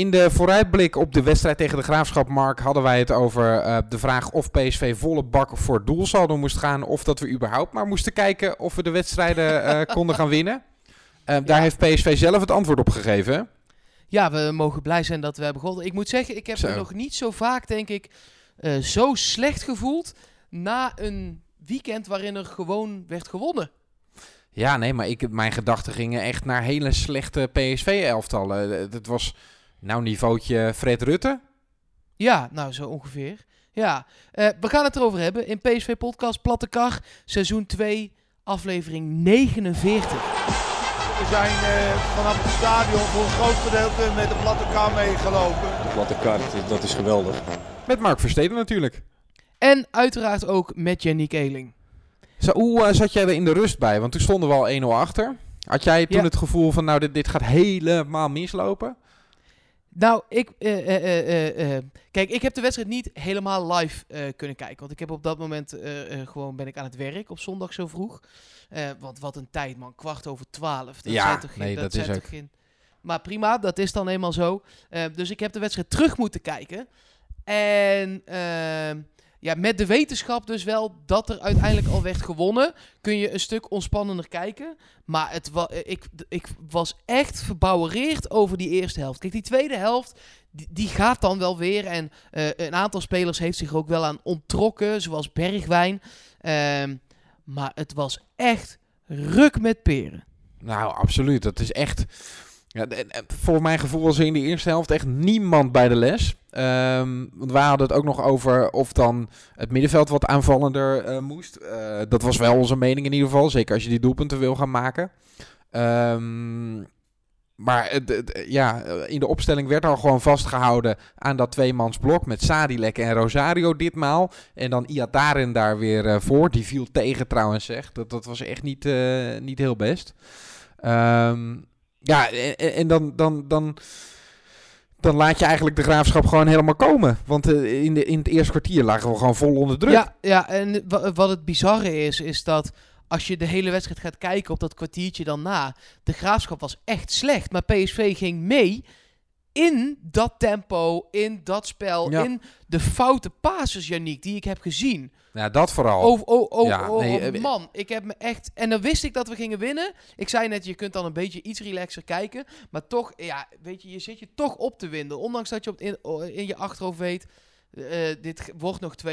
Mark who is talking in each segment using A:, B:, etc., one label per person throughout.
A: In de vooruitblik op de wedstrijd tegen de Graafschap, Mark, hadden wij het over eh, de vraag of PSV volle bak voor het doelsaldo moest gaan. Of dat we überhaupt maar moesten kijken of we de wedstrijden eh, konden gaan winnen. Eh, daar heeft PSV zelf het antwoord op gegeven.
B: Ja, we mogen blij zijn dat we hebben gewonnen. Ik moet zeggen, ik heb
A: Zo.
B: me nog niet zo vaak, denk ik, zo slecht gevoeld na een weekend waarin er gewoon werd gewonnen.
A: Ja, nee, maar ik, mijn gedachten gingen echt naar hele slechte PSV-elftallen. Het was nou niveautje Fred Rutte.
B: Ja, nou zo ongeveer. Ja, Eh, we gaan het erover hebben in PSV Podcast Platte Kar, seizoen 2, aflevering 49.
C: We zijn eh, vanaf het stadion voor een groot gedeelte met de platte kar meegelopen.
D: De platte kaart, dat is geweldig.
A: Met Mark Versteden natuurlijk.
B: En uiteraard ook met Yannick Eeling.
A: Zo, hoe eh, zat jij er in de rust bij? Want toen stonden we al 1-0 achter. Had jij toen
B: Ja.
A: het gevoel van, nou, dit, dit gaat helemaal mislopen?
B: Nou, ik, eh, eh, eh, kijk, ik heb de wedstrijd niet helemaal live kunnen kijken. Want ik heb op dat moment gewoon ben ik aan het werk op zondag zo vroeg. Want wat een tijd, man. Kwart over twaalf. Dat
A: Ja,
B: zijn toch geen,
A: nee,
B: dat
A: is
B: toch
A: ook-
B: geen... Maar prima, dat is dan eenmaal zo. Dus ik heb de wedstrijd terug moeten kijken. En ehm, ja, met de wetenschap dus wel dat er uiteindelijk al werd gewonnen, kun je een stuk ontspannender kijken. Maar het ik, ik was echt verbouwereerd over die eerste helft. Kijk, die tweede helft, die, gaat dan wel weer. En eh, een aantal spelers heeft zich ook wel aan onttrokken, zoals Bergwijn. Ehm, maar het was echt ruk met peren.
A: Nou, absoluut. Dat is echt... Ja, voor mijn gevoel was er in de eerste helft echt niemand bij de les. Ehm, want hadden het ook nog over of dan het middenveld wat aanvallender eh, moest. Eh, dat was wel onze mening in ieder geval. Zeker als je die doelpunten wil gaan maken. Ehm, maar het- ja, in de opstelling werd al gewoon vastgehouden aan dat tweemansblok met Sadilek en Rosario ditmaal. En dan Iataren daar weer eh, voor. Die viel tegen trouwens zeg. Dat, dat was echt niet, eh, niet heel best. Ehm, ja, en, dan, dan, dan, dan laat je eigenlijk de graafschap gewoon helemaal komen. Want eh, in, de, in het eerste kwartier lagen we gewoon vol onder druk.
B: Ja, ja en wa- wat het bizarre is, is dat als je de hele wedstrijd gaat kijken op dat kwartiertje dan na, de graafschap was echt slecht. Maar PSV ging mee in dat tempo, in dat spel,
A: Ja.
B: in de foute passes, Yannick, die ik heb gezien.
A: Ja, dat vooral.
B: Oh, oh, oh,
A: Ja,
B: oh,
A: nee,
B: oh,
A: eh,
B: man, ik heb me echt... En dan wist ik dat we gingen winnen. Ik zei net, je kunt dan een beetje iets relaxer kijken. Maar toch, ja, weet je, je zit je toch op te winden. Ondanks dat je op in, in je achterhoofd weet, eh, dit wordt nog 2-1.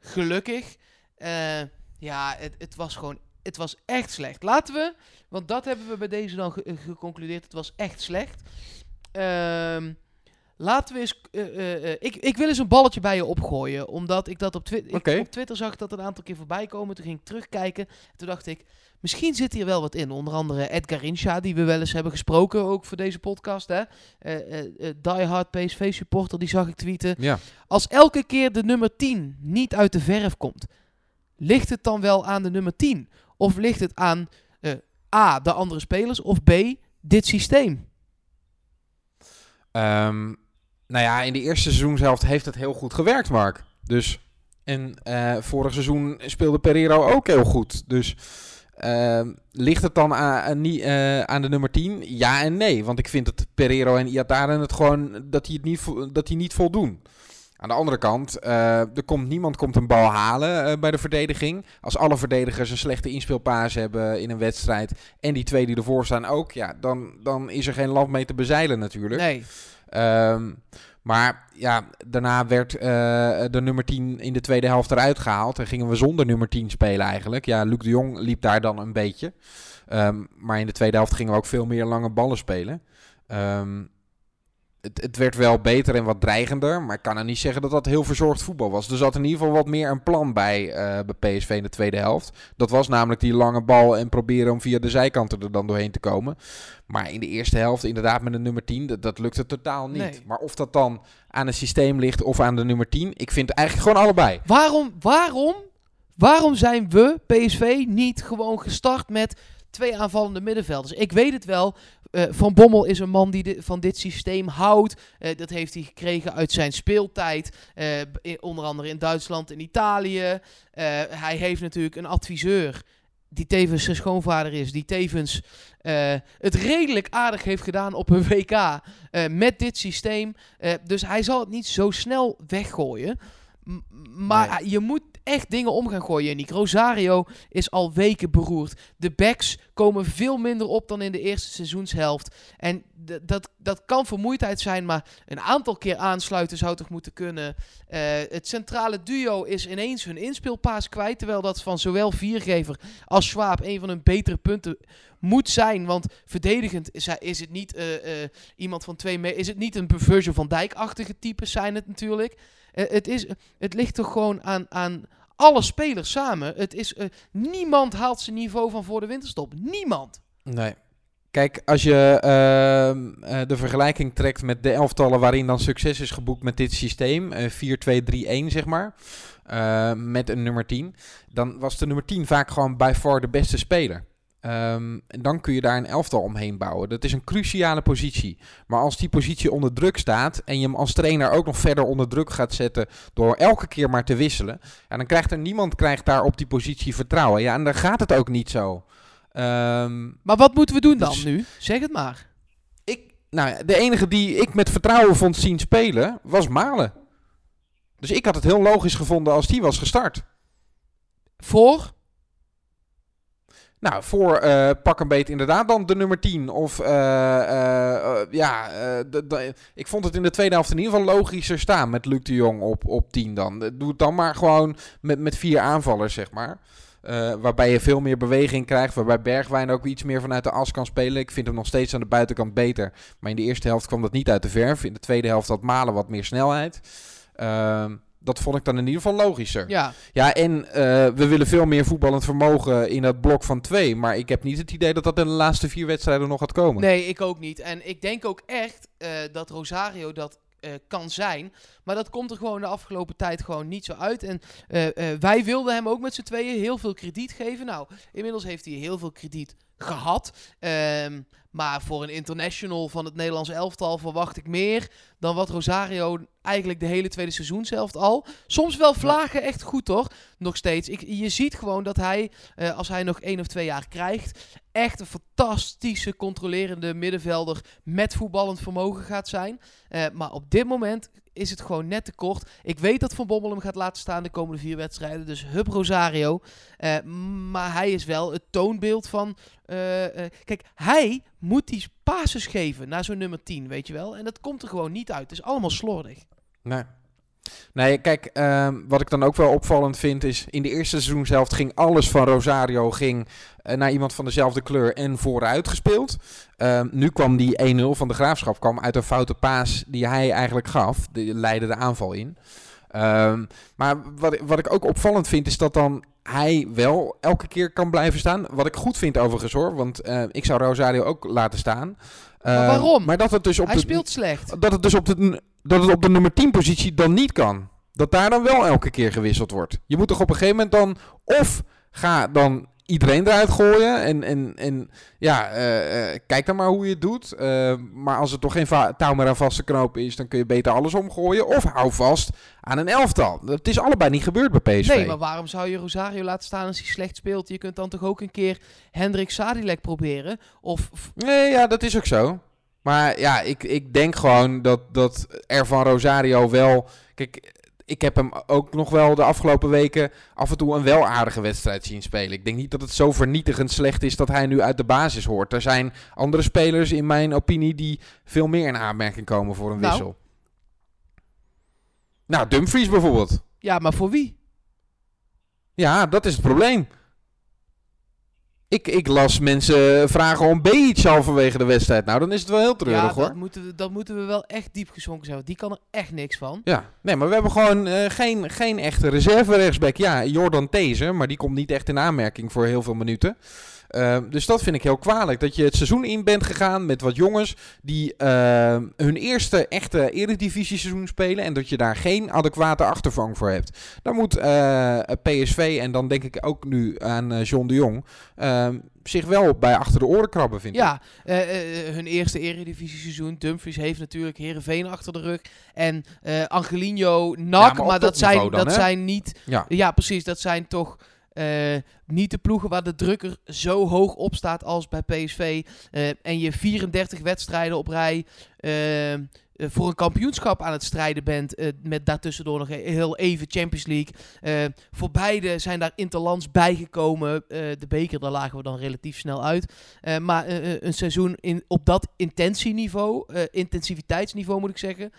B: Gelukkig. Eh, ja, het, het was gewoon... Het was echt slecht. Laten we, want dat hebben we bij deze dan ge- geconcludeerd. Het was echt slecht. Ehm, laten we eens. eh, eh, eh, ik, ik wil eens een balletje bij je opgooien. Omdat ik dat op, Twi- ik
A: Oké.
B: op Twitter zag dat een aantal keer voorbij komen. Toen ging ik terugkijken. Toen dacht ik. Misschien zit hier wel wat in. Onder andere Edgar Insha, die we wel eens hebben gesproken. Ook voor deze podcast. Hè? Eh, Die Hard PSV supporter, die zag ik tweeten.
A: Ja.
B: Als elke keer de nummer 10 niet uit de verf komt, ligt het dan wel aan de nummer 10? Of ligt het aan A, de andere spelers, of B, dit systeem?
A: Ehm, nou ja, in de eerste seizoenshelft heeft het heel goed gewerkt, Mark. Dus, en eh, vorig seizoen speelde Pereiro ook heel goed. Dus ehm, ligt het dan aan, aan, eh, de nummer 10? Ja en nee. Want ik vind dat Pereiro en Iataren het gewoon, dat die, het niet, dat die niet voldoen. Aan de andere kant, eh, er komt, niemand komt een bal halen bij de verdediging. Als alle verdedigers een slechte inspeelpaas hebben in een wedstrijd... en die twee die ervoor staan ook... Ja, dan, dan is er geen land mee te bezeilen natuurlijk.
B: Nee.
A: Ehm, maar ja, daarna werd eh, de nummer 10 in de tweede helft eruit gehaald. En gingen we zonder nummer 10 spelen eigenlijk. Ja, Luc de Jong liep daar dan een beetje. Ehm, maar in de tweede helft gingen we ook veel meer lange ballen spelen. Ehm, het, het werd wel beter en wat dreigender. Maar ik kan er niet zeggen dat dat heel verzorgd voetbal was. Er zat in ieder geval wat meer een plan bij, eh, bij PSV in de tweede helft. Dat was namelijk die lange bal en proberen om via de zijkanten er dan doorheen te komen. Maar in de eerste helft, inderdaad met de nummer 10, dat, dat lukte totaal niet.
B: Nee.
A: Maar of dat dan aan het systeem ligt of aan de nummer 10, ik vind eigenlijk gewoon allebei.
B: Waarom, waarom, waarom zijn we, PSV, niet gewoon gestart met twee aanvallende middenvelders? Ik weet het wel. Eh, van Bommel is een man die di- van dit systeem houdt. Eh, dat heeft hij gekregen uit zijn speeltijd. eh, in- onder andere in Duitsland en Italië. Hij heeft natuurlijk een adviseur die tevens zijn schoonvader is, die tevens het redelijk aardig heeft gedaan op een WK met dit systeem. Dus hij zal het niet zo snel weggooien. M- maar je moet echt dingen om gaan gooien. Nick Rosario is al weken beroerd. De backs komen veel minder op dan in de eerste seizoenshelft. En dat, dat kan vermoeidheid zijn, maar een aantal keer aansluiten zou toch moeten kunnen. Eh, het centrale duo is ineens hun inspeelpaas kwijt. Terwijl dat van zowel Viergever als Schwab een van hun betere punten moet zijn. Want verdedigend is, is het niet eh, eh, iemand van twee meter. Is het niet een Virgil van Dijk-achtige types zijn het natuurlijk. Eh, het, is, het ligt toch gewoon aan, aan alle spelers samen. Het is, niemand haalt zijn niveau van voor de winterstop. Niemand.
A: Nee. Kijk, als je ehm, eh, de vergelijking trekt met de elftallen waarin dan succes is geboekt met dit systeem, eh 4-2-3-1 zeg maar, eh, met een nummer 10, dan was de nummer 10 vaak gewoon by far de beste speler. Ehm, en dan kun je daar een elftal omheen bouwen. Dat is een cruciale positie. Maar als die positie onder druk staat en je hem als trainer ook nog verder onder druk gaat zetten door elke keer maar te wisselen, ja, dan krijgt er niemand krijgt daar op die positie vertrouwen. Ja, en dan gaat het ook niet zo. Ehm,
B: Maar wat moeten we doen dan
A: Dus-
B: nu? Zeg het maar.
A: ik, nou, de enige die ik met vertrouwen vond zien spelen was Malen. Dus ik had het heel logisch gevonden als die was gestart.
B: Voor?
A: Nou, voor eh, pak een beet inderdaad dan de nummer 10. Of eh, eh, ja, ik vond het in de tweede helft in ieder geval logischer staan met Luc de Jong op, op 10 dan. Doe het dan maar gewoon met, met vier aanvallers, zeg maar. Waarbij je veel meer beweging krijgt. Waarbij Bergwijn ook iets meer vanuit de as kan spelen. Ik vind hem nog steeds aan de buitenkant beter. Maar in de eerste helft kwam dat niet uit de verf. In de tweede helft had Malen wat meer snelheid. Ehm, dat vond ik dan in ieder geval logischer.
B: Ja.
A: Ja, en eh, we willen veel meer voetballend vermogen in dat blok van twee. Maar ik heb niet het idee dat dat in de laatste vier wedstrijden nog gaat komen.
B: Nee, ik ook niet. En ik denk ook echt eh, dat Rosario dat eh, kan zijn. Maar dat komt er gewoon de afgelopen tijd gewoon niet zo uit. En wij wilden hem ook met z'n tweeën heel veel krediet geven. Nou, inmiddels heeft hij heel veel krediet gehad. Ehm, maar voor een international van het Nederlandse elftal verwacht ik meer dan wat Rosario eigenlijk de hele tweede seizoenshelft al. Soms wel vlagen echt goed hoor, nog steeds. Ik, je ziet gewoon dat hij, eh, als hij nog één of twee jaar krijgt, echt een fantastische controlerende middenvelder met voetballend vermogen gaat zijn. Eh, maar op dit moment is het gewoon net te kort. Ik weet dat Van Bommel hem gaat laten staan de komende vier wedstrijden. Dus hup Rosario. Eh, maar hij is wel het toonbeeld van... eh, eh, kijk, hij moet die passes geven naar zo'n nummer 10, weet je wel. En dat komt er gewoon niet uit. Het is allemaal slordig.
A: Nee. Nee, kijk, ehm, wat ik dan ook wel opvallend vind is... in de eerste seizoenshelft ging alles van Rosario ging, eh, naar iemand van dezelfde kleur en vooruit gespeeld. Ehm, nu kwam die 1-0 van de Graafschap kwam uit een foute paas die hij eigenlijk gaf. Die leidde de aanval in. Ehm, maar wat, wat ik ook opvallend vind is dat dan hij wel elke keer kan blijven staan. Wat ik goed vind overigens hoor, want eh, ik zou Rosario ook laten staan.
B: Maar waarom?
A: Maar dat het dus op
B: hij
A: de,
B: speelt slecht.
A: dat het dus op de, dat het op de nummer 10 positie dan niet kan. Dat daar dan wel elke keer gewisseld wordt. Je moet toch op een gegeven moment dan of ga dan iedereen eruit gooien en, en, en ja, eh, eh, kijk dan maar hoe je het doet. Eh, maar als er toch geen touw meer aan vast te knopen is, dan kun je beter alles omgooien. Of hou vast aan een elftal. Dat is allebei niet gebeurd bij PSV.
B: Nee, maar waarom zou je Rosario laten staan als hij slecht speelt? Je kunt dan toch ook een keer Hendrik Sadilek proberen? Of
A: Nee, ja, dat is ook zo. Maar ja, ik, ik denk gewoon dat, dat er van Rosario wel... Kijk, ik heb hem ook nog wel de afgelopen weken af en toe een wel aardige wedstrijd zien spelen. Ik denk niet dat het zo vernietigend slecht is dat hij nu uit de basis hoort. Er zijn andere spelers in mijn opinie die veel meer in aanmerking komen voor een
B: Nou?
A: wissel. Nou, Dumfries bijvoorbeeld.
B: ja, maar voor wie?
A: Ja, dat is het probleem. Ik, ik las mensen vragen om Beach halverwege de wedstrijd. Nou, dan is het wel heel treurig
B: ja,
A: hoor.
B: dat moeten, we, dat moeten we wel echt diep gezonken zijn. want Die kan er echt niks van.
A: Ja, nee, maar we hebben gewoon eh, geen, geen echte reserve rechtsback. Ja, Jordan These, maar die komt niet echt in aanmerking voor heel veel minuten. Eh, dus dat vind ik heel kwalijk. Dat je het seizoen in bent gegaan met wat jongens die eh, hun eerste echte eredivisie seizoen spelen. En dat je daar geen adequate achtervang voor hebt. Dan moet eh, PSV en dan denk ik ook nu aan eh, John de Jong eh, zich wel bij achter de oren krabben, vind ik.
B: Ja, eh, hun eerste eredivisie seizoen. Dumfries heeft natuurlijk Herenveen achter de rug. En Angelino, NAC,
A: maar
B: dat, zijn,
A: dan,
B: dat
A: hè?
B: zijn niet...
A: Ja.
B: Ja, precies. Dat zijn toch... eh, niet de ploegen waar de drukker zo hoog op staat als bij PSV. Eh, en je 34 wedstrijden op rij eh, voor een kampioenschap aan het strijden bent. met daartussendoor nog heel even Champions League. Voor beide zijn daar interlands bijgekomen. De beker, daar lagen we dan relatief snel uit. Maar een seizoen in, op dat intentieniveau, eh, intensiviteitsniveau moet ik zeggen.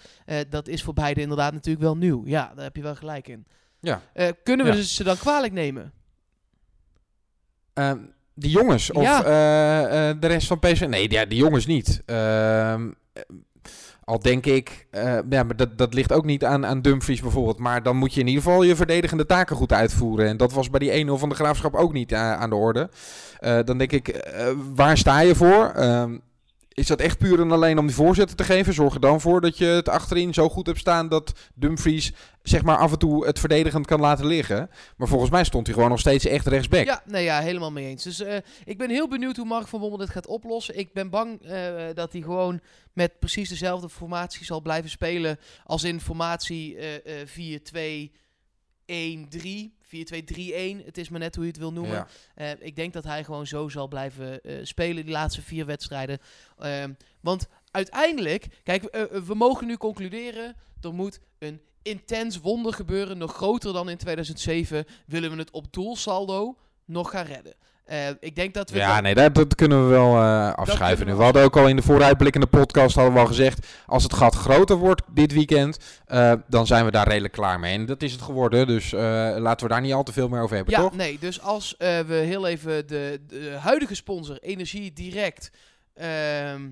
B: dat is voor beide inderdaad natuurlijk wel nieuw. Ja, daar heb je wel gelijk in.
A: Ja.
B: Kunnen we
A: Ja.
B: ze dan kwalijk nemen?
A: Ehm, die jongens of
B: Ja.
A: eh, eh, de rest van PSV? Nee, ja, die jongens niet. Ehm, eh, al denk ik, eh, ja, maar dat, dat ligt ook niet aan, aan Dumfries bijvoorbeeld. Maar dan moet je in ieder geval je verdedigende taken goed uitvoeren. En dat was bij die 1-0 van de Graafschap ook niet aan de orde. Dan denk ik, waar sta je voor? Is dat echt puur en alleen om die voorzetten te geven? Zorg er dan voor dat je het achterin zo goed hebt staan dat Dumfries zeg maar af en toe het verdedigend kan laten liggen. Maar volgens mij stond hij gewoon nog steeds echt rechtsback.
B: Ja, nee, ja, helemaal mee eens. Dus eh, ik ben heel benieuwd hoe Mark van Bommel dit gaat oplossen. Ik ben bang eh, dat hij gewoon met precies dezelfde formatie zal blijven spelen als in formatie eh, eh, 4-2-1-3. 4-2-3-1. Het is maar net hoe je het wil noemen.
A: Ja.
B: Eh, ik denk dat hij gewoon zo zal blijven eh, spelen die laatste vier wedstrijden. Ehm, want uiteindelijk, kijk, eh, we mogen nu concluderen, er moet een intens wonder gebeuren, nog groter dan in 2007, willen we het op doelsaldo nog gaan redden. Eh, ik denk dat we
A: Ja,
B: dan-
A: nee, dat, dat kunnen we wel afschuiven
B: kunnen
A: nu.
B: we
A: We hadden ook al in de vooruitblikkende podcast hadden we al gezegd... als het gat groter wordt dit weekend, eh, dan zijn we daar redelijk klaar mee. En dat is het geworden, dus laten we daar niet al te veel meer over hebben,
B: Ja,
A: toch?
B: nee, dus als we heel even de, de huidige sponsor Energie Direct ehm,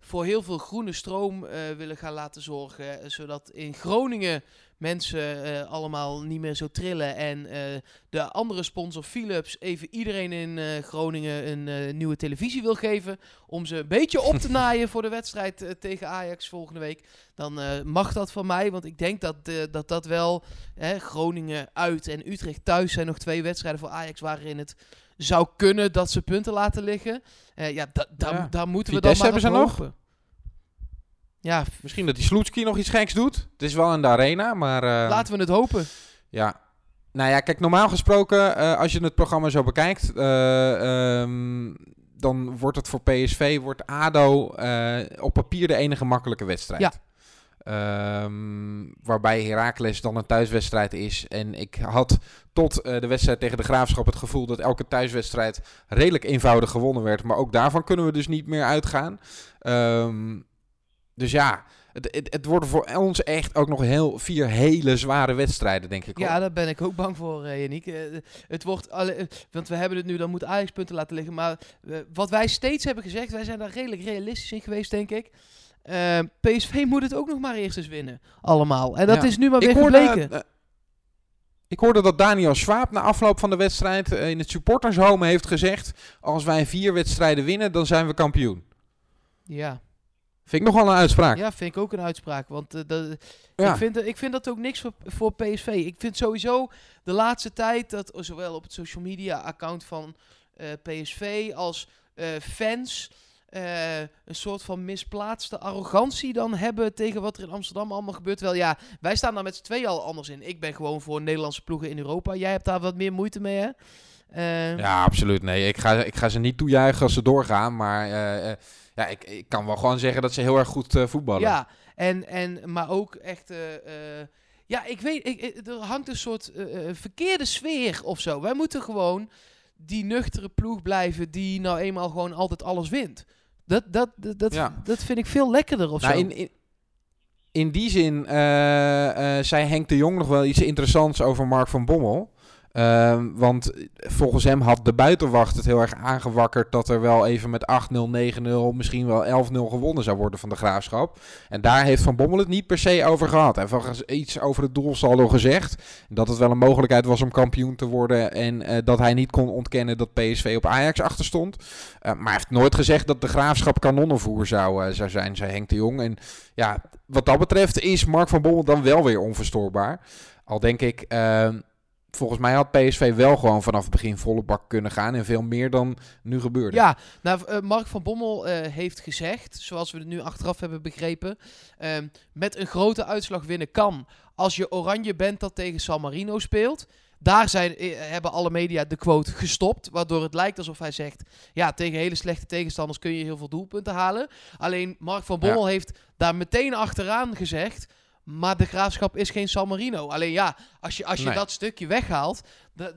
B: voor heel veel groene stroom willen gaan laten zorgen, zodat in Groningen mensen eh, allemaal niet meer zo trillen en eh, de andere sponsor Philips even iedereen in eh, Groningen een nieuwe televisie wil geven om ze een beetje op te naaien voor de wedstrijd tegen Ajax volgende week, dan mag dat van mij, want ik denk dat dat, dat wel Hè, Groningen uit en Utrecht thuis zijn nog twee wedstrijden voor Ajax waarin het zou kunnen dat ze punten laten liggen. Ja, da, da,
A: Ja.
B: daar moeten we dan maar
A: hebben ze nog?
B: Ja,
A: Misschien dat die Sloetski nog iets geks doet. Het is wel in de arena, maar... eh,
B: laten we het hopen.
A: Ja. Nou ja, kijk, normaal gesproken, eh, als je het programma zo bekijkt, eh, ehm, dan wordt het voor PSV, wordt ADO op papier de enige makkelijke wedstrijd.
B: Ja.
A: Ehm, waarbij Heracles dan een thuiswedstrijd is. En ik had tot de wedstrijd tegen de Graafschap het gevoel dat elke thuiswedstrijd redelijk eenvoudig gewonnen werd. Maar ook daarvan kunnen we dus niet meer uitgaan. Ehm, dus ja, het, het, het worden voor ons echt ook nog heel vier hele zware wedstrijden, denk ik. hoor.
B: Ja, daar ben ik ook bang voor, uh, Yannick. Uh, het wordt alle, uh, want we hebben het nu, dan moet Ajax punten laten liggen. Maar uh, wat wij steeds hebben gezegd, wij zijn daar redelijk realistisch in geweest, denk ik. PSV moet het ook nog maar eerst eens winnen. Allemaal. En dat
A: Ja.
B: is nu maar weer
A: ik hoorde,
B: gebleken.
A: ik hoorde dat Daniel Schwab na afloop van de wedstrijd in het supportershome heeft gezegd... als wij vier wedstrijden winnen, dan zijn we kampioen.
B: Ja.
A: Vind ik nogal een uitspraak.
B: Ja, vind ik ook een uitspraak. Want uh, dat, ja. ik, vind, ik vind dat ook niks voor, voor PSV. Ik vind sowieso de laatste tijd dat zowel op het social media account van uh, PSV als uh, fans... Een soort van misplaatste arrogantie dan hebben tegen wat er in Amsterdam allemaal gebeurt. Wel ja, wij staan daar met z'n tweeën al anders in. Ik ben gewoon voor Nederlandse ploegen in Europa. Jij hebt daar wat meer moeite mee, hè?
A: Uh, ja, absoluut. Nee, ik ga, ik ga ze niet toejuichen als ze doorgaan. Maar uh, ja, ik, ik kan wel gewoon zeggen dat ze heel erg goed uh, voetballen.
B: Ja, en, en, maar ook echt... ja, ik weet, ik, er hangt een soort verkeerde sfeer of zo. Wij moeten gewoon die nuchtere ploeg blijven die nou eenmaal gewoon altijd alles wint. Dat, dat, dat, dat, ja. dat vind ik veel lekkerder of
A: nou,
B: zo.
A: In, in, in die zin zei Henk de Jong nog wel iets interessants over Mark van Bommel. Uh, want volgens hem had de buitenwacht het heel erg aangewakkerd dat er wel even met 8-0, 9-0, misschien wel 11-0 gewonnen zou worden van de graafschap. En daar heeft Van Bommel het niet per se over gehad. Hij heeft iets over het doelsaldo gezegd. Dat het wel een mogelijkheid was om kampioen te worden. En uh, dat hij niet kon ontkennen dat PSV op Ajax achter stond. Uh, maar hij heeft nooit gezegd dat de graafschap kanonnenvoer zou, uh, zou zijn, zei Henk de Jong. En ja, wat dat betreft is Mark van Bommel dan wel weer onverstoorbaar. Al denk ik volgens mij had PSV wel gewoon vanaf het begin volle bak kunnen gaan. En veel meer dan nu gebeurde.
B: Ja, nou, uh, Mark van Bommel uh, heeft gezegd, zoals we het nu achteraf hebben begrepen. Uh, met een grote uitslag winnen kan als je oranje bent dat tegen San Marino speelt. Daar zijn, eh, hebben alle media de quote gestopt. Waardoor het lijkt alsof hij zegt... Ja, tegen hele slechte tegenstanders kun je heel veel doelpunten halen. Alleen Mark van Bommel heeft daar meteen achteraan gezegd... Maar de graafschap is geen San Marino. Alleen ja, als je, als je
A: Nee.
B: dat stukje weghaalt...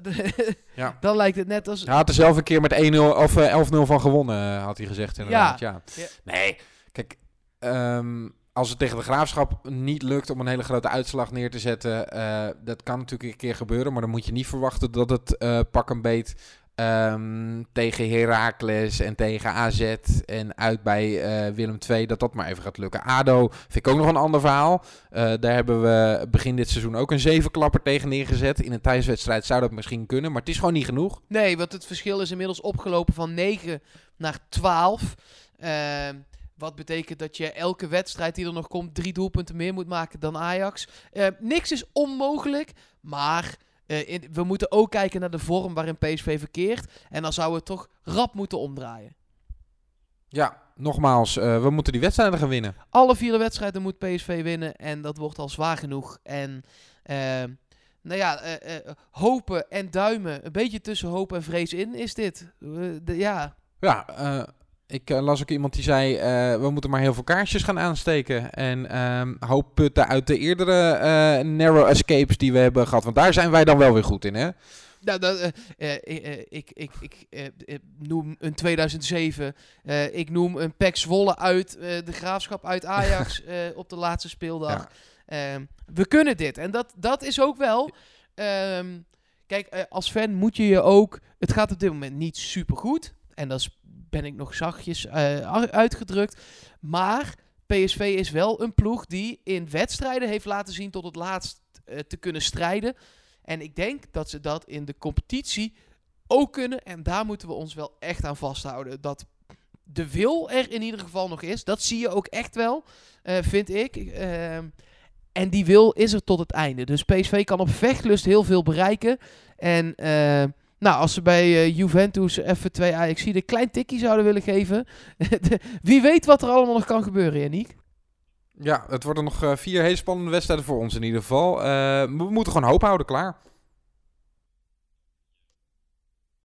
A: Ja.
B: dan lijkt het net als...
A: Hij had er zelf een keer met 1-0 of eh, 11-0 van gewonnen, eh, had hij gezegd inderdaad. Ja.
B: Ja.
A: Nee, kijk, ehm, als het tegen de Graafschap niet lukt om een hele grote uitslag neer te zetten, eh, dat kan natuurlijk een keer gebeuren, maar dan moet je niet verwachten dat het eh, pak een beet ehm, tegen Heracles en tegen AZ en uit bij eh, Willem II, dat dat maar even gaat lukken. ADO vind ik ook nog een ander verhaal. Eh, daar hebben we begin dit seizoen ook een zevenklapper tegen neergezet. In een thuiswedstrijd zou dat misschien kunnen, maar het is gewoon niet genoeg.
B: Nee, want het verschil is inmiddels opgelopen van 9 naar 12. Ehm, wat betekent dat je elke wedstrijd die er nog komt drie doelpunten meer moet maken dan Ajax. Eh, niks is onmogelijk, maar eh, in- we moeten ook kijken naar de vorm waarin PSV verkeert. En dan zouden we het toch rap moeten omdraaien.
A: Ja, nogmaals, eh, we moeten die wedstrijden gaan winnen.
B: Alle vier de wedstrijden moet PSV winnen en dat wordt al zwaar genoeg. En ehm, nou ja, eh, eh, hopen en duimen, een beetje tussen hoop en vrees in is dit. Eh, de- ja,
A: Ja, eh, ik eh, las ook iemand die zei, eh, we moeten maar heel veel kaarsjes gaan aansteken. En ehm hoop putten uit de eerdere eh, narrow escapes die we hebben gehad. Want daar zijn wij dan wel weer goed in, hè?
B: Nou, dat, ik, ik, ik noem een 2007. eh, ik noem een Pek Zwolle uit de graafschap uit Ajax op de laatste speeldag. Ehm, we kunnen dit. En dat, dat is ook wel. ehm, kijk, als fan moet je je ook. Het gaat op dit moment niet super goed. En dat is, ben ik nog zachtjes eh, uitgedrukt. Maar PSV is wel een ploeg die in wedstrijden heeft laten zien tot het laatst eh, te kunnen strijden. En ik denk dat ze dat in de competitie ook kunnen. En daar moeten we ons wel echt aan vasthouden. Dat de wil er in ieder geval nog is. Dat zie je ook echt wel, eh, vind ik. Ehm, en die wil is er tot het einde. Dus PSV kan op vechtlust heel veel bereiken. En nou, als ze bij eh, Juventus even twee Ajax een klein tikkie zouden willen geven. wie weet wat er allemaal nog kan gebeuren, Yannick.
A: Ja, het worden nog eh, vier hele spannende wedstrijden voor ons in ieder geval. Eh, we moeten gewoon hoop houden, klaar.